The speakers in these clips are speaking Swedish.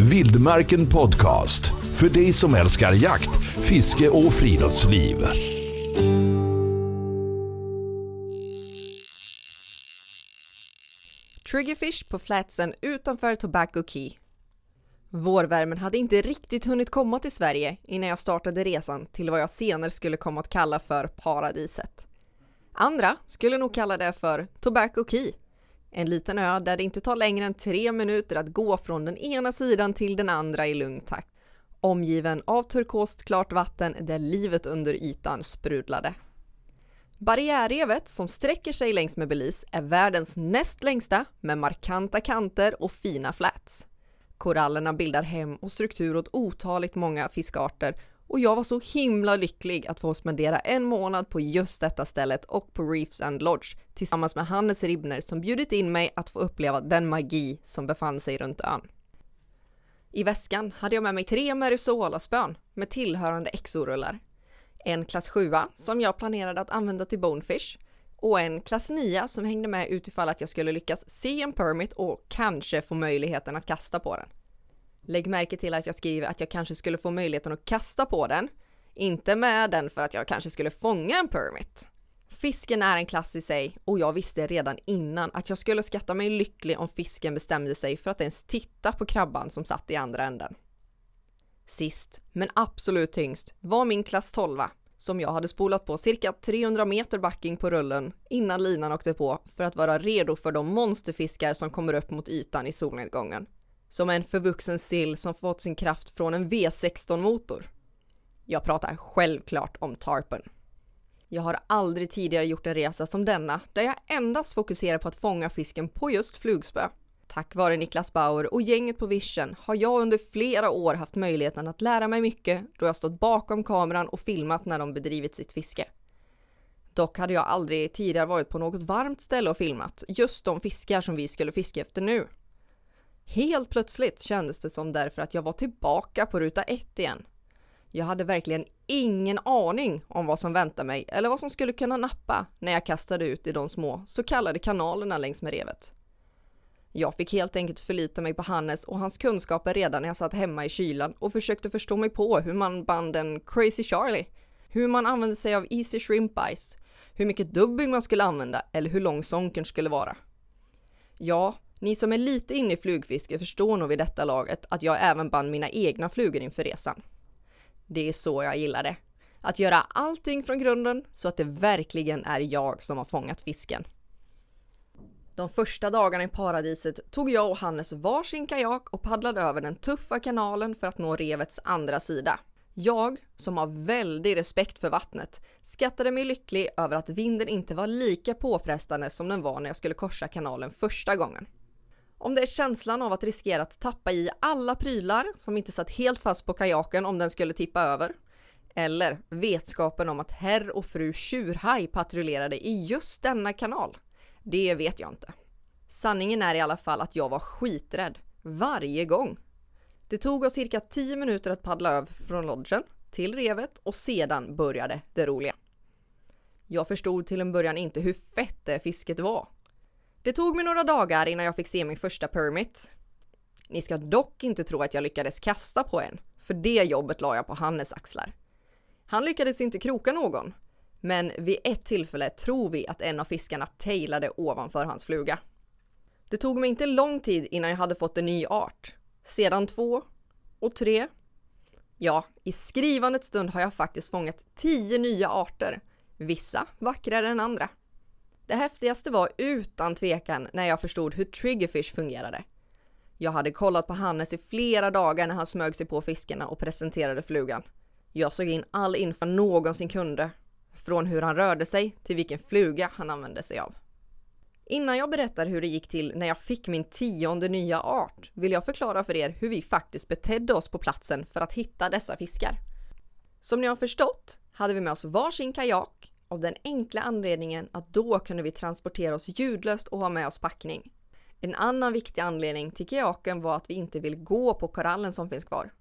Vildmarken Podcast. För dig som älskar jakt, fiske och friluftsliv. Triggerfish på flatsen utanför Tobacco Key. Vårvärmen hade inte riktigt hunnit komma till Sverige innan jag startade resan till vad jag senare skulle komma att kalla för paradiset. Andra skulle nog kalla det för Tobacco Key. En liten ö där det inte tar längre än tre minuter att gå från den ena sidan till den andra i lugn takt. Omgiven av turkost klart vatten där livet under ytan sprudlade. Barriärrevet som sträcker sig längs med Belize är världens näst längsta med markanta kanter och fina flats. Korallerna bildar hem och struktur åt otaligt många fiskarter och jag var så himla lycklig att få spendera en månad på just detta stället och på Reefs and Lodge tillsammans med Hannes Ribner som bjudit in mig att få uppleva den magi som befann sig runt ön. I väskan hade jag med mig tre Merisolaspön med tillhörande exorullar. En klass 7 som jag planerade att använda till Bonefish och en klass 9 som hängde med utifall att jag skulle lyckas se en permit och kanske få möjligheten att kasta på den. Lägg märke till att jag skriver att jag kanske skulle få möjligheten att kasta på den, inte med den för att jag kanske skulle fånga en permit. Fisken är en klass i sig och jag visste redan innan att jag skulle skatta mig lycklig om fisken bestämde sig för att ens titta på krabban som satt i andra änden. Sist, men absolut tyngst, var min klass 12 som jag hade spolat på cirka 300 meter backing på rullen innan linan åkte på för att vara redo för de monsterfiskar som kommer upp mot ytan i solnedgången. Som en förvuxen sill som fått sin kraft från en V16-motor. Jag pratar självklart om tarpen. Jag har aldrig tidigare gjort en resa som denna där jag endast fokuserar på att fånga fisken på just flugspö. Tack vare Niklas Bauer och gänget på Vision har jag under flera år haft möjligheten att lära mig mycket då jag stått bakom kameran och filmat när de bedrivit sitt fiske. Dock hade jag aldrig tidigare varit på något varmt ställe och filmat just de fiskar som vi skulle fiska efter nu. Helt plötsligt kändes det som därför att jag var tillbaka på ruta ett igen. Jag hade verkligen ingen aning om vad som väntade mig eller vad som skulle kunna nappa när jag kastade ut i de små så kallade kanalerna längs med revet. Jag fick helt enkelt förlita mig på Hannes och hans kunskaper redan när jag satt hemma i kylan och försökte förstå mig på hur man band en Crazy Charlie, hur man använde sig av Easy Shrimp Ice, hur mycket dubbing man skulle använda eller hur lång Sonken skulle vara. Ja, ni som är lite inne i flugfiske förstår nog vid detta laget att jag även band mina egna flugor inför resan. Det är så jag gillar det. Att göra allting från grunden så att det verkligen är jag som har fångat fisken. De första dagarna i paradiset tog jag och Hannes varsin kajak och paddlade över den tuffa kanalen för att nå revets andra sida. Jag, som har väldig respekt för vattnet, skattade mig lycklig över att vinden inte var lika påfrestande som den var när jag skulle korsa kanalen första gången. Om det är känslan av att riskera att tappa i alla prylar som inte satt helt fast på kajaken om den skulle tippa över. Eller vetskapen om att herr och fru Tjurhaj patrullerade i just denna kanal. Det vet jag inte. Sanningen är i alla fall att jag var skiträdd. Varje gång. Det tog oss cirka 10 minuter att paddla över från lodgen till revet och sedan började det roliga. Jag förstod till en början inte hur fett det fisket var. Det tog mig några dagar innan jag fick se min första permit. Ni ska dock inte tro att jag lyckades kasta på en, för det jobbet la jag på Hannes axlar. Han lyckades inte kroka någon, men vid ett tillfälle tror vi att en av fiskarna tailade ovanför hans fluga. Det tog mig inte lång tid innan jag hade fått en ny art. Sedan två och tre. Ja, i skrivandets stund har jag faktiskt fångat tio nya arter. Vissa vackrare än andra. Det häftigaste var utan tvekan när jag förstod hur triggerfish fungerade. Jag hade kollat på Hannes i flera dagar när han smög sig på fiskarna och presenterade flugan. Jag såg in all info någonsin kunde, från hur han rörde sig till vilken fluga han använde sig av. Innan jag berättar hur det gick till när jag fick min tionde nya art vill jag förklara för er hur vi faktiskt betedde oss på platsen för att hitta dessa fiskar. Som ni har förstått hade vi med oss varsin kajak av den enkla anledningen att då kunde vi transportera oss ljudlöst och ha med oss packning. En annan viktig anledning till kajaken var att vi inte vill gå på korallen som finns kvar.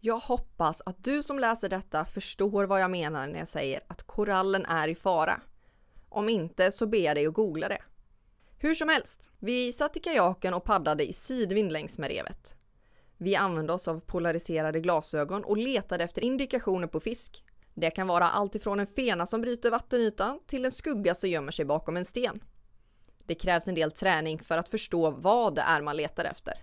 Jag hoppas att du som läser detta förstår vad jag menar när jag säger att korallen är i fara. Om inte så ber jag dig att googla det. Hur som helst, vi satt i kajaken och paddlade i sidvind längs med revet. Vi använde oss av polariserade glasögon och letade efter indikationer på fisk. Det kan vara allt ifrån en fena som bryter vattenytan till en skugga som gömmer sig bakom en sten. Det krävs en del träning för att förstå vad det är man letar efter.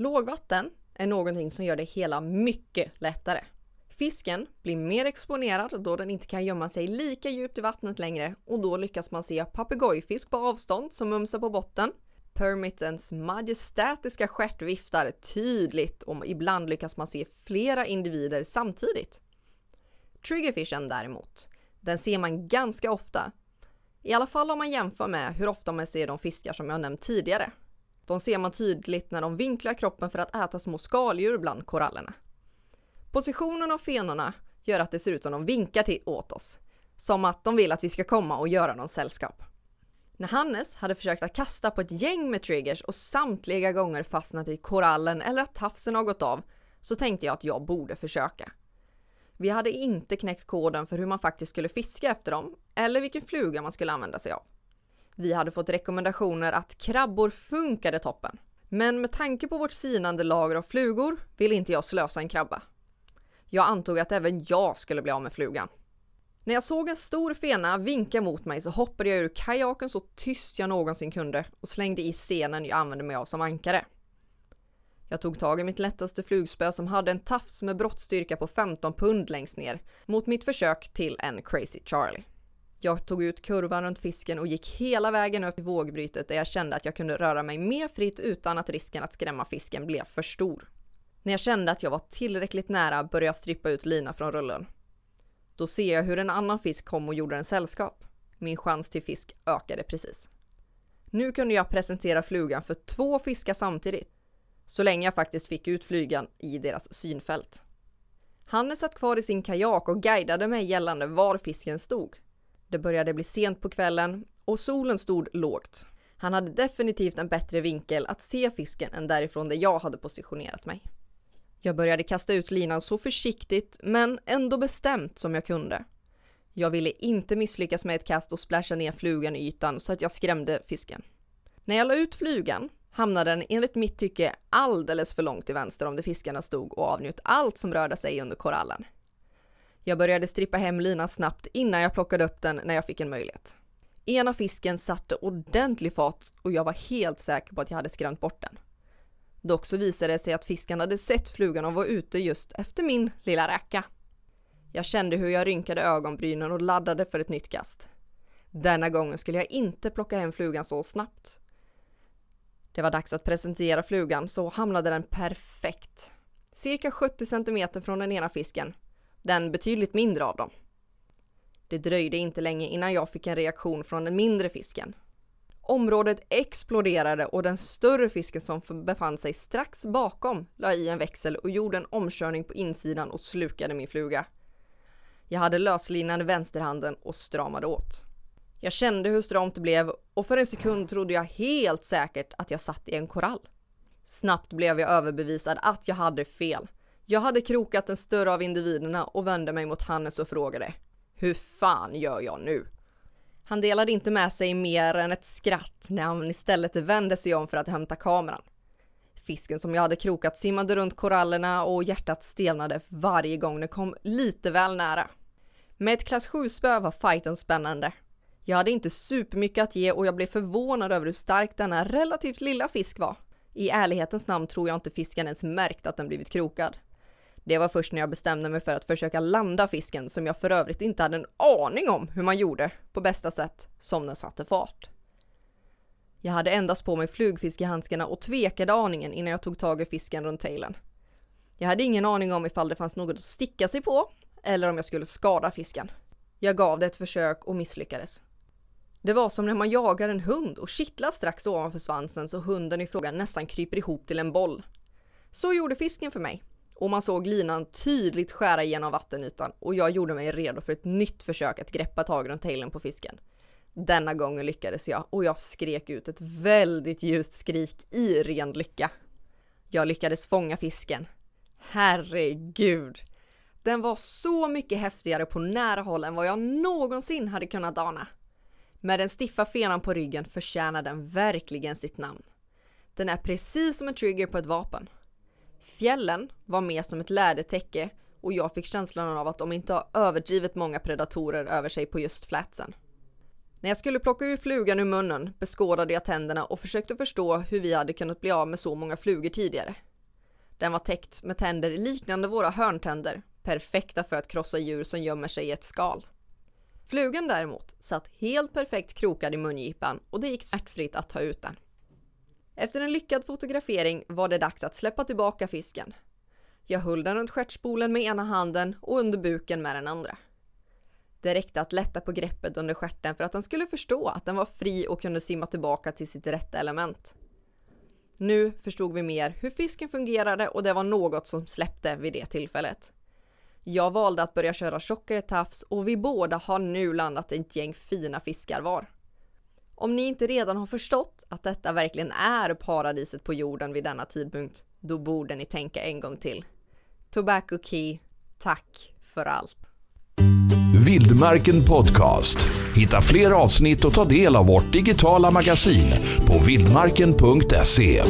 Lågvatten är någonting som gör det hela mycket lättare. Fisken blir mer exponerad då den inte kan gömma sig lika djupt i vattnet längre och då lyckas man se papegojfisk på avstånd som mumsar på botten. Permittens majestätiska stjärt viftar tydligt och ibland lyckas man se flera individer samtidigt. Triggerfishen däremot, den ser man ganska ofta. I alla fall om man jämför med hur ofta man ser de fiskar som jag nämnt tidigare. De ser man tydligt när de vinklar kroppen för att äta små skaldjur bland korallerna. Positionen av fenorna gör att det ser ut som de vinkar till åt oss. Som att de vill att vi ska komma och göra någon sällskap. När Hannes hade försökt att kasta på ett gäng med triggers och samtliga gånger fastnat i korallen eller att tafsen har gått av så tänkte jag att jag borde försöka. Vi hade inte knäckt koden för hur man faktiskt skulle fiska efter dem eller vilken fluga man skulle använda sig av. Vi hade fått rekommendationer att krabbor funkade toppen. Men med tanke på vårt sinande lager av flugor vill inte jag slösa en krabba. Jag antog att även jag skulle bli av med flugan. När jag såg en stor fena vinka mot mig så hoppade jag ur kajaken så tyst jag någonsin kunde och slängde i senen jag använde mig av som ankare. Jag tog tag i mitt lättaste flugspö som hade en tafs med brottstyrka på 15 pund längst ner mot mitt försök till en Crazy Charlie. Jag tog ut kurvan runt fisken och gick hela vägen upp i vågbrytet där jag kände att jag kunde röra mig mer fritt utan att risken att skrämma fisken blev för stor. När jag kände att jag var tillräckligt nära började jag strippa ut lina från rullen. Då ser jag hur en annan fisk kom och gjorde en sällskap. Min chans till fisk ökade precis. Nu kunde jag presentera flugan för två fiskar samtidigt. Så länge jag faktiskt fick ut flygan i deras synfält. Hannes satt kvar i sin kajak och guidade mig gällande var fisken stod. Det började bli sent på kvällen och solen stod lågt. Han hade definitivt en bättre vinkel att se fisken än därifrån där jag hade positionerat mig. Jag började kasta ut linan så försiktigt men ändå bestämt som jag kunde. Jag ville inte misslyckas med ett kast och splasha ner flugan i ytan så att jag skrämde fisken. När jag la ut flugan hamnade den enligt mitt tycke alldeles för långt till vänster om där fiskarna stod och avnjöt allt som rörde sig under korallen. Jag började strippa hem linan snabbt innan jag plockade upp den när jag fick en möjlighet. Ena fisken satte ordentlig fart och jag var helt säker på att jag hade skrämt bort den. Dock så visade det sig att fisken hade sett flugan och var ute just efter min lilla räka. Jag kände hur jag rynkade ögonbrynen och laddade för ett nytt kast. Denna gången skulle jag inte plocka hem flugan så snabbt. Det var dags att presentera flugan så hamnade den perfekt. Cirka 70 cm från den ena fisken den betydligt mindre av dem. Det dröjde inte länge innan jag fick en reaktion från den mindre fisken. Området exploderade och den större fisken som befann sig strax bakom la i en växel och gjorde en omkörning på insidan och slukade min fluga. Jag hade löslinan i vänsterhanden och stramade åt. Jag kände hur stramt det blev och för en sekund trodde jag helt säkert att jag satt i en korall. Snabbt blev jag överbevisad att jag hade fel. Jag hade krokat den större av individerna och vände mig mot Hannes och frågade Hur fan gör jag nu? Han delade inte med sig mer än ett skratt när han istället vände sig om för att hämta kameran. Fisken som jag hade krokat simmade runt korallerna och hjärtat stelnade varje gång den kom lite väl nära. Med ett klass 7-spö var fighten spännande. Jag hade inte supermycket att ge och jag blev förvånad över hur stark denna relativt lilla fisk var. I ärlighetens namn tror jag inte fisken ens märkt att den blivit krokad. Det var först när jag bestämde mig för att försöka landa fisken som jag för övrigt inte hade en aning om hur man gjorde på bästa sätt som den satte fart. Jag hade endast på mig flugfiskehandskarna och tvekade aningen innan jag tog tag i fisken runt tailen. Jag hade ingen aning om ifall det fanns något att sticka sig på eller om jag skulle skada fisken. Jag gav det ett försök och misslyckades. Det var som när man jagar en hund och kittlar strax ovanför svansen så hunden i fråga nästan kryper ihop till en boll. Så gjorde fisken för mig och man såg linan tydligt skära igenom vattenytan och jag gjorde mig redo för ett nytt försök att greppa tag runt tailen på fisken. Denna gången lyckades jag och jag skrek ut ett väldigt ljust skrik i ren lycka. Jag lyckades fånga fisken. Herregud! Den var så mycket häftigare på nära håll än vad jag någonsin hade kunnat ana. Med den stiffa fenan på ryggen förtjänar den verkligen sitt namn. Den är precis som en trigger på ett vapen. Fjällen var mer som ett lädertäcke och jag fick känslan av att de inte har överdrivet många predatorer över sig på just flatsen. När jag skulle plocka ur flugan ur munnen beskådade jag tänderna och försökte förstå hur vi hade kunnat bli av med så många flugor tidigare. Den var täckt med tänder liknande våra hörntänder, perfekta för att krossa djur som gömmer sig i ett skal. Flugan däremot satt helt perfekt krokad i mungipan och det gick smärtfritt att ta ut den. Efter en lyckad fotografering var det dags att släppa tillbaka fisken. Jag höll den runt stjärtspolen med ena handen och under buken med den andra. Det räckte att lätta på greppet under stjärten för att den skulle förstå att den var fri och kunde simma tillbaka till sitt rätta element. Nu förstod vi mer hur fisken fungerade och det var något som släppte vid det tillfället. Jag valde att börja köra tjockare tafs och vi båda har nu landat ett gäng fina fiskar var. Om ni inte redan har förstått att detta verkligen är paradiset på jorden vid denna tidpunkt, då borde ni tänka en gång till. Tobacco Key, tack för allt. Vildmarken Podcast. Hitta fler avsnitt och ta del av vårt digitala magasin på vildmarken.se.